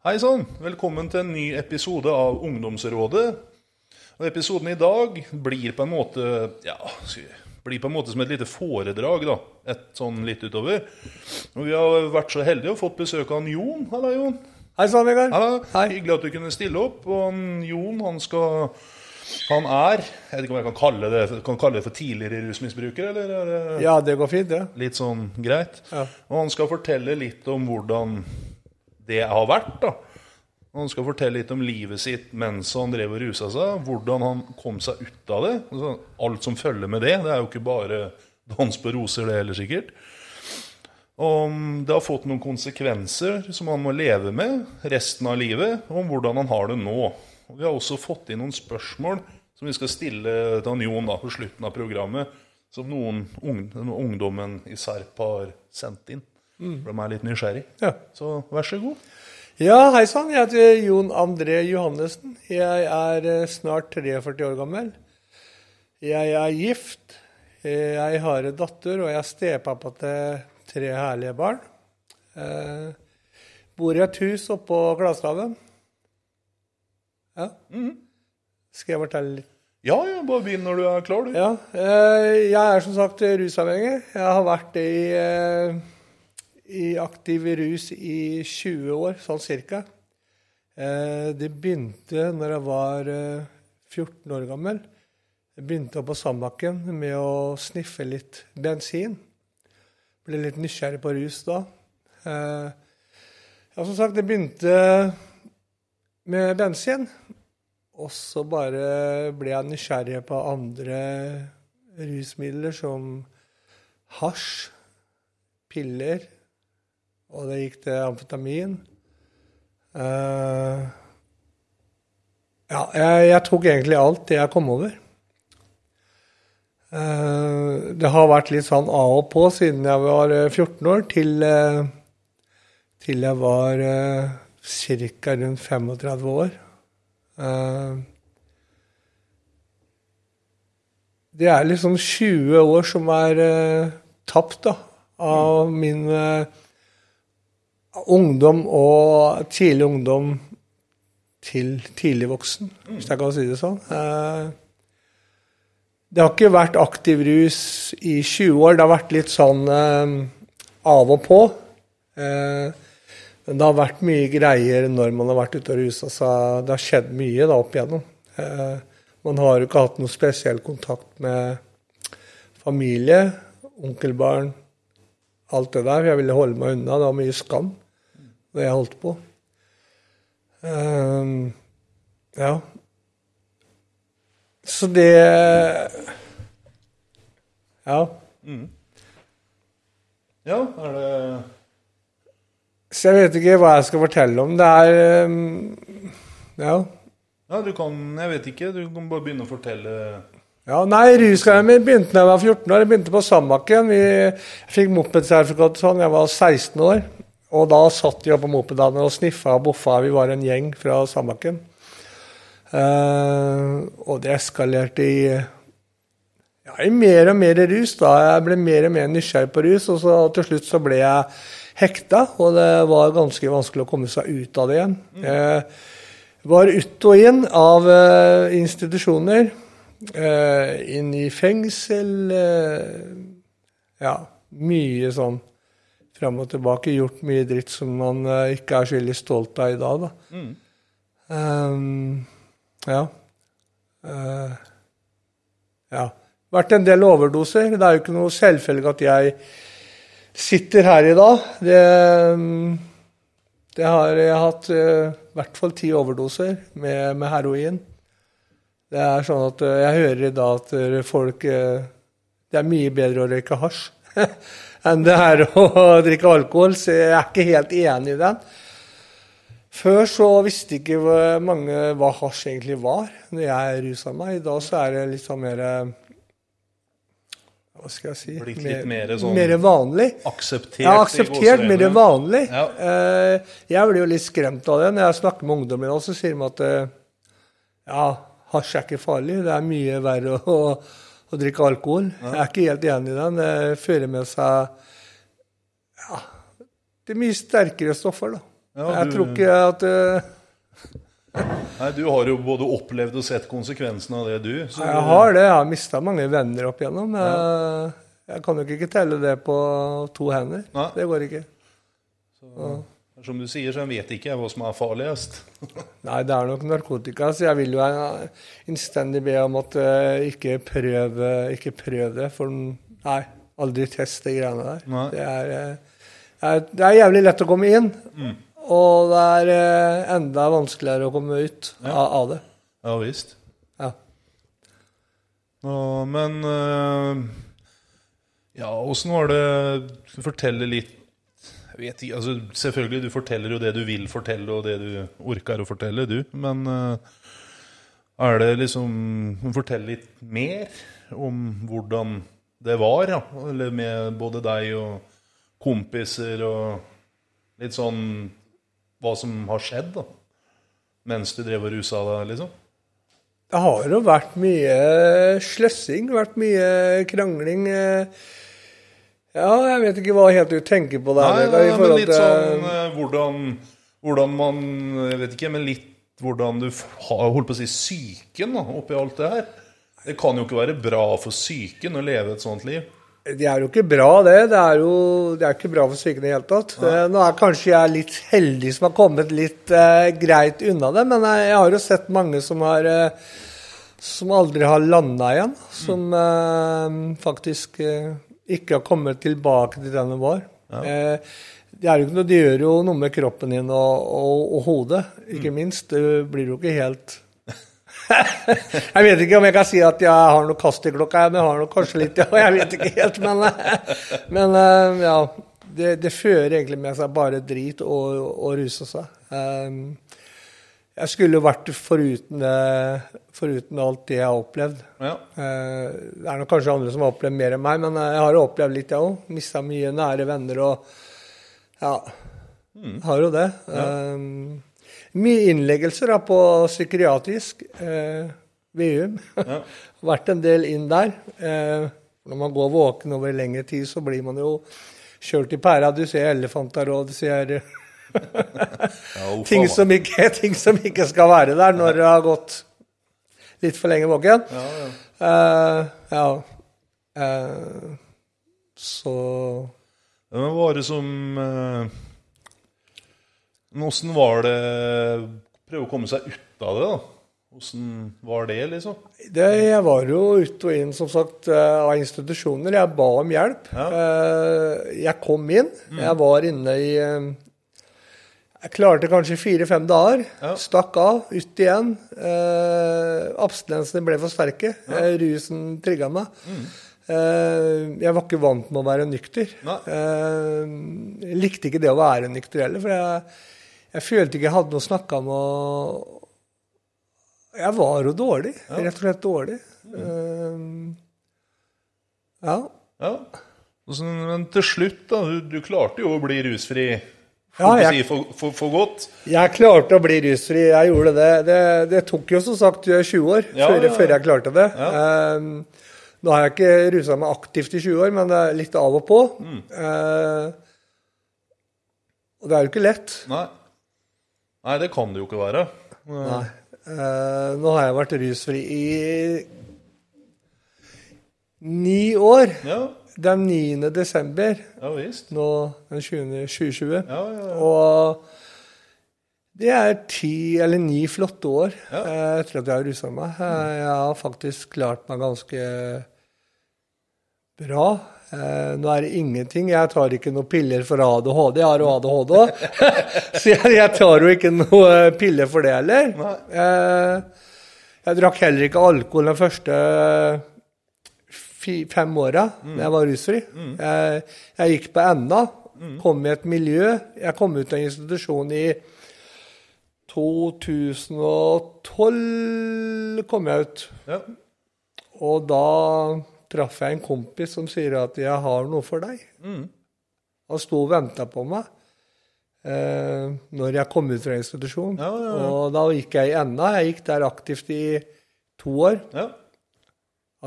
Hei sann, velkommen til en ny episode av Ungdomsrådet. Og Episoden i dag blir på en måte ja, blir på en måte som et lite foredrag. da, Et sånn litt utover. Og Vi har vært så heldige og fått besøk av Jon. Halla, Jon. Hei sann, Vegard. Hei. Hyggelig at du kunne stille opp. Og han Jon han skal Han er Jeg vet ikke om jeg kan kalle det, kan kalle det for tidligere rusmisbruker, eller er Ja, det går fint, det. litt sånn greit? Ja. Og han skal fortelle litt om hvordan det har vært. da. Han skal fortelle litt om livet sitt mens han drev og rusa seg. Hvordan han kom seg ut av det. Altså, alt som følger med det. Det er jo ikke bare dans på roser, det heller sikkert. Om det har fått noen konsekvenser som han må leve med resten av livet, og om hvordan han har det nå. Og vi har også fått inn noen spørsmål som vi skal stille til Jon da, på slutten av programmet, som noen ungdommen i Serp har sendt inn. For de er litt nysgjerrig. Ja. Så vær så god. Ja, hei sann. Jeg heter Jon André Johannessen. Jeg er eh, snart 43 år gammel. Jeg er gift. Jeg har en datter, og jeg er stepappa til tre herlige barn. Eh, bor i et hus oppå Glasshaven. Ja. Skal jeg fortelle litt? Ja, ja, bare begynn når du er klar, du. Ja. eh, Jeg er som sagt rusavhengig. Jeg har vært i, eh, i aktiv rus i 20 år, sånn cirka. Eh, Det begynte når jeg var eh, 14 år gammel. Jeg begynte på Sandbakken med å sniffe litt bensin. Ble litt nysgjerrig på rus da. Eh, Ja, som sagt, det begynte med bensin. Og så bare ble jeg nysgjerrig på andre rusmidler som hasj, piller, og det gikk til amfetamin. Uh, ja, jeg, jeg tok egentlig alt det jeg kom over. Uh, det har vært litt sånn av og på siden jeg var eh, 14 år, til, uh, til jeg var uh, ca. rundt 35 år. Eh, det er liksom 20 år som er eh, tapt da, av min eh, ungdom og tidlig ungdom til tidlig voksen, hvis jeg kan si det sånn. Eh, det har ikke vært aktiv rus i 20 år. Det har vært litt sånn eh, av og på. Eh, men det har vært mye greier når man har vært ute og rusa seg. Det har skjedd mye da opp igjennom. Man har jo ikke hatt noe spesiell kontakt med familie, onkelbarn, alt det der. Jeg ville holde meg unna. Det var mye skam det jeg holdt på. Um, ja. Så det Ja. Ja, er det Så jeg vet ikke hva jeg skal fortelle om. Det er um, Ja. Ja, du kan Jeg vet ikke. Du kan bare begynne å fortelle ja nei, rusgreiene mine begynte da jeg var 14 år. Jeg begynte på Sandbakken. Vi fikk mopedsertifikat sånn. Jeg var 16 år. Og da satt de på mopedene og sniffa og boffa. Vi var en gjeng fra Sandbakken. Uh, og det eskalerte i ja, i mer og mer rus. da. Jeg ble mer og mer nysgjerrig på rus, og så til slutt så ble jeg hekta. Og det var ganske vanskelig å komme seg ut av det igjen. Jeg var ut og inn av uh, institusjoner. Eh, inn i fengsel. eh, ja, mye sånn fram og tilbake. Gjort mye dritt som man eh, ikke er så veldig stolt av i dag, da. Um, ja. Eh, ja. Vært en del overdoser. Det er jo ikke noe selvfølge at jeg sitter her i dag. Det, mm, det har jeg hatt i hvert fall ti overdoser med, med heroin. Det er sånn at eh, jeg hører i dag at eh, folk eh, Det er mye bedre å røyke hasj enn det er å drikke alkohol, så jeg er ikke helt enig i den. Før så visste ikke mange hva hasj egentlig var når jeg rusa meg. I dag så er det litt sånn mer Hva skal jeg si? Blitt litt mer sånn mer vanlig. akseptert? Ja, akseptert, mer vanlig. Ja. Jeg blir jo litt skremt av det. Når jeg snakker med ungdommer så sier de at ja, hasj er ikke farlig. Det er mye verre å, å drikke alkohol. Jeg er ikke helt enig i den. Det fører med seg ja, det er mye sterkere stoffer, da. Ja, jeg du- tror ikke at uh... Nei, du har jo både opplevd og sett konsekvensene av det, du. så- Jeg har det. Jeg har mista mange venner opp igjennom. Eh, Jeg kan nok ikke telle det på to hender. Nei. Det går ikke. Som du sier, så vet ikke hva som er farligst. Nei, det er nok narkotika, så jeg vil jo innstendig be om at uh, ikke prøv, ikke prøv det. For nei, aldri test de greiene der. Det er, eh, er, det er jævlig lett å komme inn, Mm. og det er uh, enda vanskeligere å komme ut Ja. av, av det. Ja visst. Ja. Nå, men uh, Ja, åssen var det Fortelle litt vet ikke, altså Selvfølgelig, du forteller jo det du vil fortelle, og det du orker å fortelle, du. Men uh, er det liksom Fortell litt mer om hvordan det var, ja. Eller med både deg og kompiser og litt sånn Hva som har skjedd, da. Mens du drev og rusa deg, liksom. Det har jo vært mye sløssing, vært mye krangling. eh. Ja, jeg vet ikke hva helt du tenker på der. Nei, nei, men litt sånn eh, hvordan, hvordan man Jeg vet ikke, men litt hvordan du har holdt på å si psyken oppi alt det her. Det kan jo ikke være bra for psyken å leve et sånt liv. Det er jo ikke bra, det. Det er jo det er ikke bra for psyken i det hele tatt. Eh, Nå er kanskje jeg litt heldig som har kommet litt eh, greit unna det, men jeg, jeg har jo sett mange som har eh, som aldri har landa igjen. Som eh, faktisk eh, ikke har kommet tilbake til den de var. Eh, det, er jo ikke noe, det gjør jo noe med kroppen din og, og, og hodet, ikke minst. Det blir jo ikke helt jeg vet ikke om jeg kan si at jeg har noe kast i klokka, men jeg har nok kanskje litt, ja. Jeg vet ikke helt, men, men eh, ja. Det, det fører egentlig med seg bare drit og, og ruse seg. Um, jeg skulle vært foruten, foruten alt det jeg har opplevd. Ja. Eh, det er nok kanskje andre som har opplevd mer enn meg, men eh, jeg har opplevd litt, jeg òg. Mista mye nære venner og Ja. Har jo det. Um, mye innleggelser da, på psykiatrisk. Eh, VUM. Ja. Vært en del inn der. Eh, når man går våken over lengre tid, så blir man jo kjørt i pæra. Du ser elefanter, og du ser Ja, ting som, ikke, ting som ikke skal være der når du har gått litt for lenge våken. Ja, ja. Uh, ja. Eh, så Men var det som eh, Men åssen var det Prøve å komme seg ut av det, da. Åssen var det, liksom? det, Jeg var jo ut og inn, som sagt, av institusjoner. Jeg ba om hjelp. Ja. Jeg kom inn. Jeg var inne i Jeg klarte kanskje fire-fem dager. Ja. Stakk av, ut igjen. Eh, Abstinensene ble for sterke. Eh, rusen trigga meg. Eh, jeg var ikke vant med å være nykter. Eh, jeg likte ikke det å være nykter heller, for jeg, jeg følte ikke jeg hadde noe å snakke om. Og jeg var jo dårlig. Rett og slett dårlig. Eh, ja. Ja. Men til slutt, da. Du, du klarte jo å bli rusfri Ja, jeg- for, for, for godt. Jeg klarte å bli rusfri. Jeg gjorde det. Det, det tok jo som sagt 20 år Ja, før, før jeg klarte det. Eh, nå har jeg ikke rusa meg aktivt i 20 år, men det er litt av og på. Mm. Uh, og det er jo ikke lett. Nei. Nei, det kan det jo ikke være. Nei. Eh, nå har jeg vært rusfri i ni år. Ja, Den 9. desember, ja visst. nå den 20. 2020. Ja, ja, ja. Og det er ti eller ni flotte år eh, etter at jeg har rusa meg. Eh, Jeg har faktisk klart meg ganske bra. Eh, nå er det ingenting. Jeg tar ikke noen piller for ADHD. Jeg har jo ADHD òg. Så jeg, jeg tar jo ikke noen piller for det heller. Eh, jeg drakk heller ikke alkohol den første fem åra da jeg var rusfri. Jeg, jeg gikk på NA, kom i et miljø. Jeg kom ut av en institusjon i 2012 kom jeg ut. Ja. Og da traff jeg en kompis som sier at 'jeg har noe for deg'. Mm. Han sto og venta på meg eh, når jeg kom ut fra institusjon. Ja, ja, ja. Og da gikk jeg i NA. Jeg gikk der aktivt i to år. ja.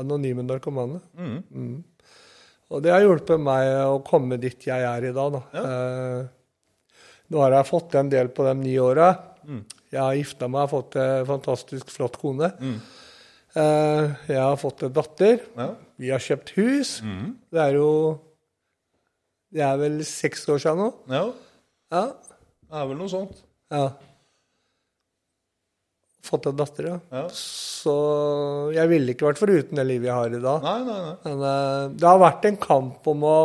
Anonyme narkomane. Mm. Og det har hjulpet meg å komme dit jeg er i dag. Da. Ja. Eh, Nå har jeg fått en del på de ni åra. Jeg har gifta meg har fått en fantastisk flott kone. Eh, jeg har fått en datter. Ja. Vi har kjøpt hus. Det er jo Det er vel seks år siden nå. ja. Ja. Det er vel noe sånt. ja. Fått en datter, ja. Ja. Så jeg ville ikke vært foruten det livet jeg har i dag. Nei, nei, nei. Men eh, det har vært en kamp om å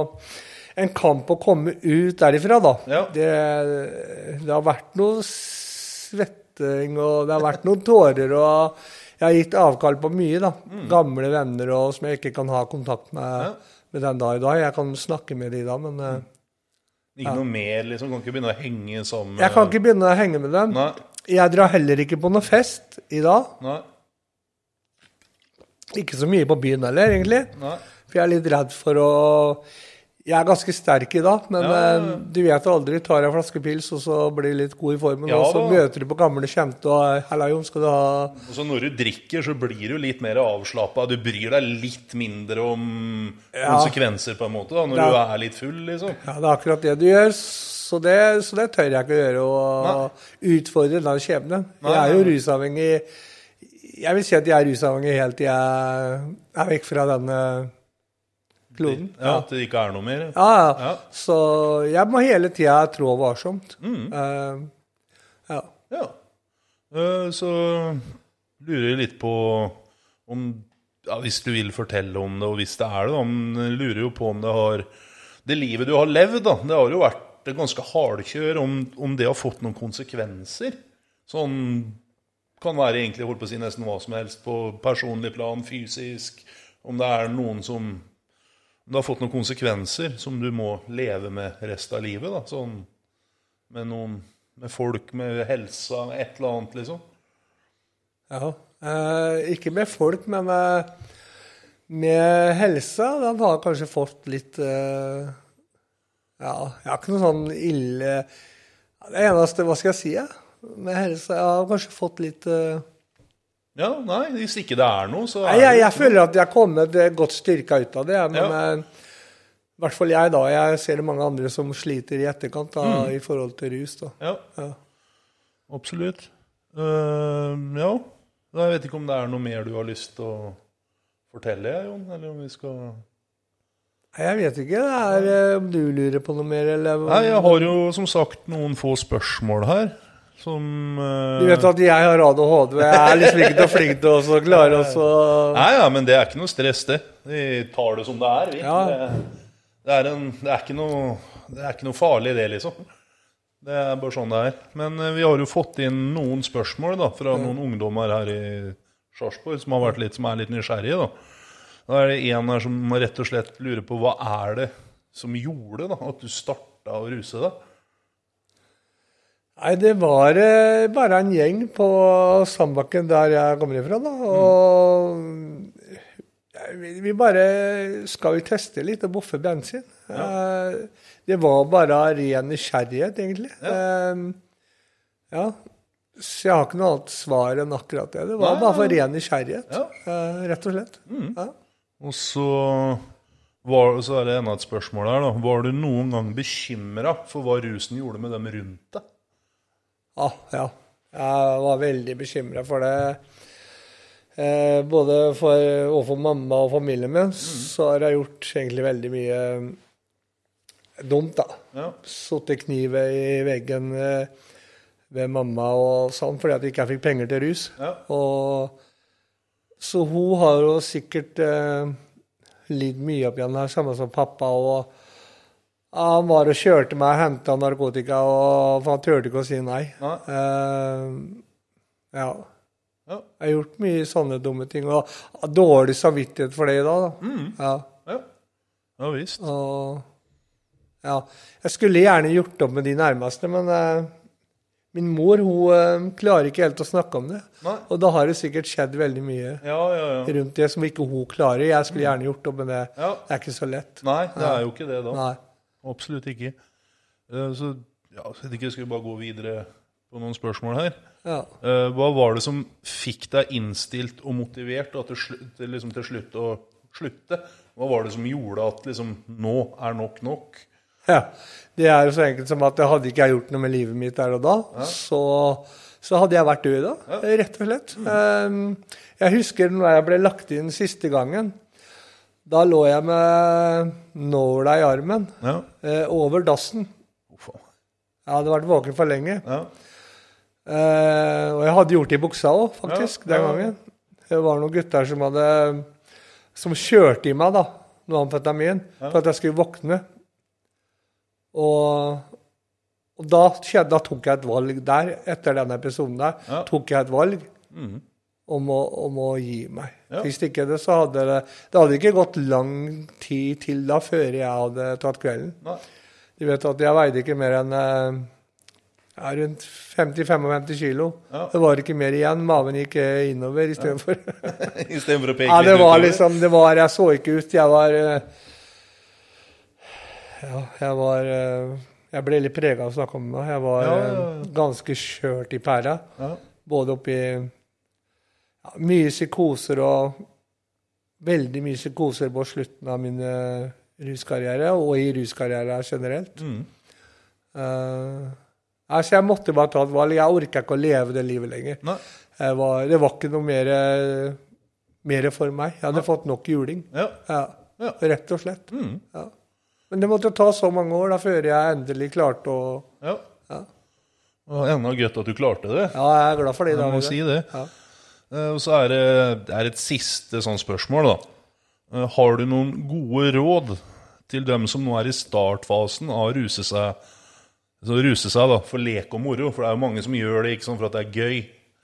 en kamp å komme ut derifra, da. Ja. Det, det har vært noe svetting, og det har vært noen tårer, og jeg har gitt avkall på mye, da. Gamle venner og, som jeg ikke kan ha kontakt med, Mm. Ja. med den dag i dag. Jeg kan snakke med de da, men mm. Ikke noe mer, liksom. Kan ikke begynne å henge sammen. jeg kan ikke begynne å henge med dem. Nei. Jeg drar heller ikke på noe fest i dag. Nei. Ikke så mye på byen heller, egentlig. Nei. For jeg er litt redd for å Jeg er ganske sterk i dag, men Ja, ja, ja. eh, du vet aldri. Tar jeg en flaske pils, og så blir litt god i formen, Ja, og så da. møter du på gamle kjente og 'Halla, Jon, skal du ha Og så når du drikker, så blir du litt mer avslappa. Du bryr deg litt mindre om konsekvenser, på en måte, da, når du er litt full, liksom. Ja, det er akkurat det du gjør. Så det, så det tør jeg ikke å gjøre, å utfordre den skjebnen. Jeg er jo rusavhengig Jeg vil si at jeg er rusavhengig helt til jeg er vekk fra denne kloden. Ja, At det ikke er noe mer. Ja, ja. Ja. Så jeg må hele tida trå varsomt. Mm. Uh, ja. Ja. Uh, Så lurer jeg litt på om ja, Hvis du vil fortelle om det, og hvis det er det, da, men lurer jo på om det har Det livet du har levd, da, det har jo vært et ganske hardkjør. Om, om det har fått noen konsekvenser? Sånn kan være egentlig holdt på å si nesten hva som helst på personlig plan, fysisk. Om det er noen som om det har fått noen konsekvenser som du må leve med resten av livet. da, sånn med noen med folk, med helsa, med et eller annet, liksom. ja. Eh, ikke med folk, men med, med helsa. Den har kanskje fått litt eh, Ja, jeg har ikke noe sånn ille Det eneste, hva skal jeg si, jeg? Med helse Jeg har kanskje fått litt uh... Ja, nei, hvis ikke det er noe, så Nei, er jeg, jeg føler at jeg har kommet eh, godt styrka ut av det. Men Ja. eh, i hvert fall jeg, da. Jeg ser mange andre som sliter i etterkant da, i forhold til rus. da. Ja, Ja. absolutt. Uh, ja. Jeg vet ikke om det er noe mer du har lyst til å fortelle, Jon? Eller om vi skal Nei, Jeg vet ikke. Det er eh, om du lurer på noe mer, eller Nei, jeg har jo som sagt noen få spørsmål her. Som uh... Du vet at jeg har ADHD, og jeg er liksom ikke så flink til å klare å så Nei, ja, men det er ikke noe stress, det. Vi tar det som det er. Vi. Ja. Det, det, er en, det, er ikke noe, det er ikke noe farlig, det, liksom. Det er bare sånn det er. Men eh, vi har jo fått inn noen spørsmål da, fra noen ungdommer her i Sarpsborg som, som er litt nysgjerrige. Da. Da er det en her som rett og slett lurer på hva er det som gjorde da, at du starta å ruse deg? Nei, det var eh, bare en gjeng på Sandbakken der jeg kommer ifra, da. Og mm. vi, bare Skal vi teste litt og boffe bensin? Ja. det var bare ren nysgjerrighet, egentlig. Ja. ja. Så jeg har ikke noe annet svar enn akkurat det. Det var Nei, bare for ren nysgjerrighet, Ja. eh, rett og slett. Ja. Og så, var, så er det enda et spørsmål her. da. Var du noen gang bekymra for hva rusen gjorde med dem rundt deg? Ja, ja. Jeg var veldig bekymra for det. Eh, både for, overfor mamma og familien min så har jeg gjort egentlig veldig mye dumt, da. Ja. Sittet knivet i veggen eh, ved mamma og sånn fordi at jeg ikke fikk penger til rus. Ja. Og, så hun har jo sikkert eh, lidd mye opp igjen her, samme som pappa. og Han var og kjørte meg og henta narkotika, og, for han turte ikke å si nei. Nei. Eh, ja. Ja. Jeg har gjort mye sånne dumme ting, og dårlig samvittighet for det i dag. da. Mm. Ja. Ja, ja visst. Og, ja. Jeg skulle gjerne gjort opp med de nærmeste, men eh, min mor hun eh, klarer ikke helt å snakke om det. Nei. Og da har det sikkert skjedd veldig mye Ja, ja, ja. rundt det som ikke hun klarer. Jeg skulle gjerne gjort det, men det, er ikke så lett. Nei, det er jo ikke det, da. Nei. Absolutt ikke. Eh, Så ja, jeg ikke, skal vi bare gå videre på noen spørsmål her. Ja. Eh, Hva var det som fikk deg innstilt og motivert da, til, slutt, liksom, til slutt å slutte? Hva var det som gjorde at liksom, nå er nok nok? Ja. Det er jo så enkelt som at hadde ikke jeg gjort noe med livet mitt der og da, så, så hadde jeg vært død da, rett og slett. Mm. jeg husker når jeg ble lagt inn siste gangen. Da lå jeg med nåla i armen Ja. eh, over dassen. Jeg hadde vært våken for lenge. ja. Eh, og jeg hadde gjort det i buksa òg, faktisk, Ja, den ja. gangen. Det var noen gutter som hadde Som kjørte i meg da, noe amfetamin for at jeg skulle våkne. Og, og da, da tok jeg et valg der, etter den episoden der, Ja. tok jeg et valg Mhm. om, å, om å gi meg. Ja. Hvis ikke det, så hadde det Det hadde ikke gått lang tid til da før jeg hadde tatt kvelden. Nei. Du vet at jeg veide ikke mer enn eh, ja, rundt 50-55 kilo. Ja. Det var ikke mer igjen. Maven gikk eh, innover istedenfor. Istedenfor å peke Ja, det var liksom Det var Jeg så ikke ut. Jeg var eh, Ja, jeg var eh, Jeg ble litt prega av å snakke om det. Jeg var Ja, ja, eh, ganske skjørt i pæra. Ja. Både oppi Mye psykoser og Veldig mye psykoser på slutten av min eh, ruskarriere, og i ruskarriere generelt. Mm. Uh, altså jeg måtte bare ta et valg. Jeg orka ikke å leve det livet lenger. Var, det var ikke noe mer, mer for meg. Jeg hadde fått nok juling. Ja. Ja, Ja. Rett og slett. Mm. Ja. Men det måtte jo ta så mange år da, før jeg endelig klarte å ja. Ja, Og enda godt at du klarte det. ja jeg er glad for det. Jeg må David. si det. Ja. Eh, Og så er det, det er et siste sånn spørsmål, da. Eh, Har du noen gode råd til dem som nå er i startfasen av å ruse seg, så ruse seg da, for lek og moro? For det er jo mange som gjør det ikke sånn for at det er gøy.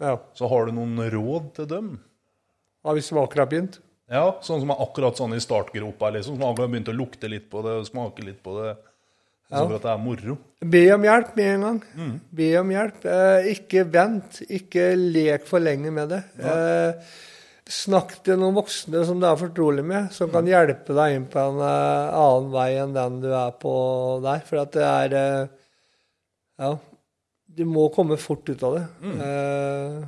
Ja. Så har du noen råd til dem? ja, hvis det var akkurat begynt. Ja, sånn som er akkurat sånn i startgropa, liksom. Som har begynt å lukte litt på det og smake litt på det. Sånn ja. at det er moro. Be om hjelp med en gang. Be om hjelp. Eh, ikke vent. Ikke lek for lenge med det. Eh, snakk til noen voksne som du er fortrolig med, som kan hjelpe deg inn på en eh, annen vei enn den du er på der. For at det er eh, Ja. Du må komme fort ut av det. Eh,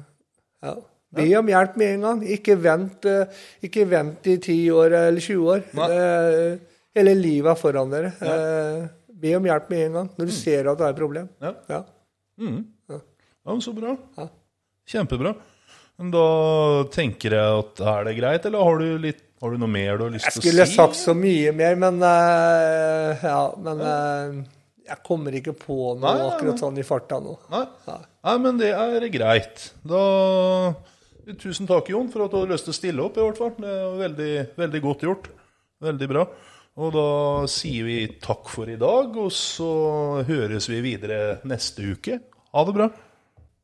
ja. Be om hjelp med en gang. Ikke vent, eh, ikke vent i 10 år eller 20 år. Nei. Eh, hele livet er foran dere. Ja. be om hjelp med en gang når du ser at det er et problem. Ja. Ja. Mm. Ja. Så bra. Ja. Kjempebra. Men da tenker jeg at er det greit, eller har du, litt, har du noe mer du har lyst til å si? Jeg skulle sagt så mye mer, men uh, Ja, men uh, jeg kommer ikke på noe Nei, akkurat sånn i farta nå. Nei. Nei. Nei, men det er greit. Da Tusen takk, Jon, for at du hadde lyst til å stille opp, i hvert fall. Det er veldig, veldig godt gjort. Veldig bra. Og da sier vi takk for i dag, og så høres vi videre neste uke. Ha det bra.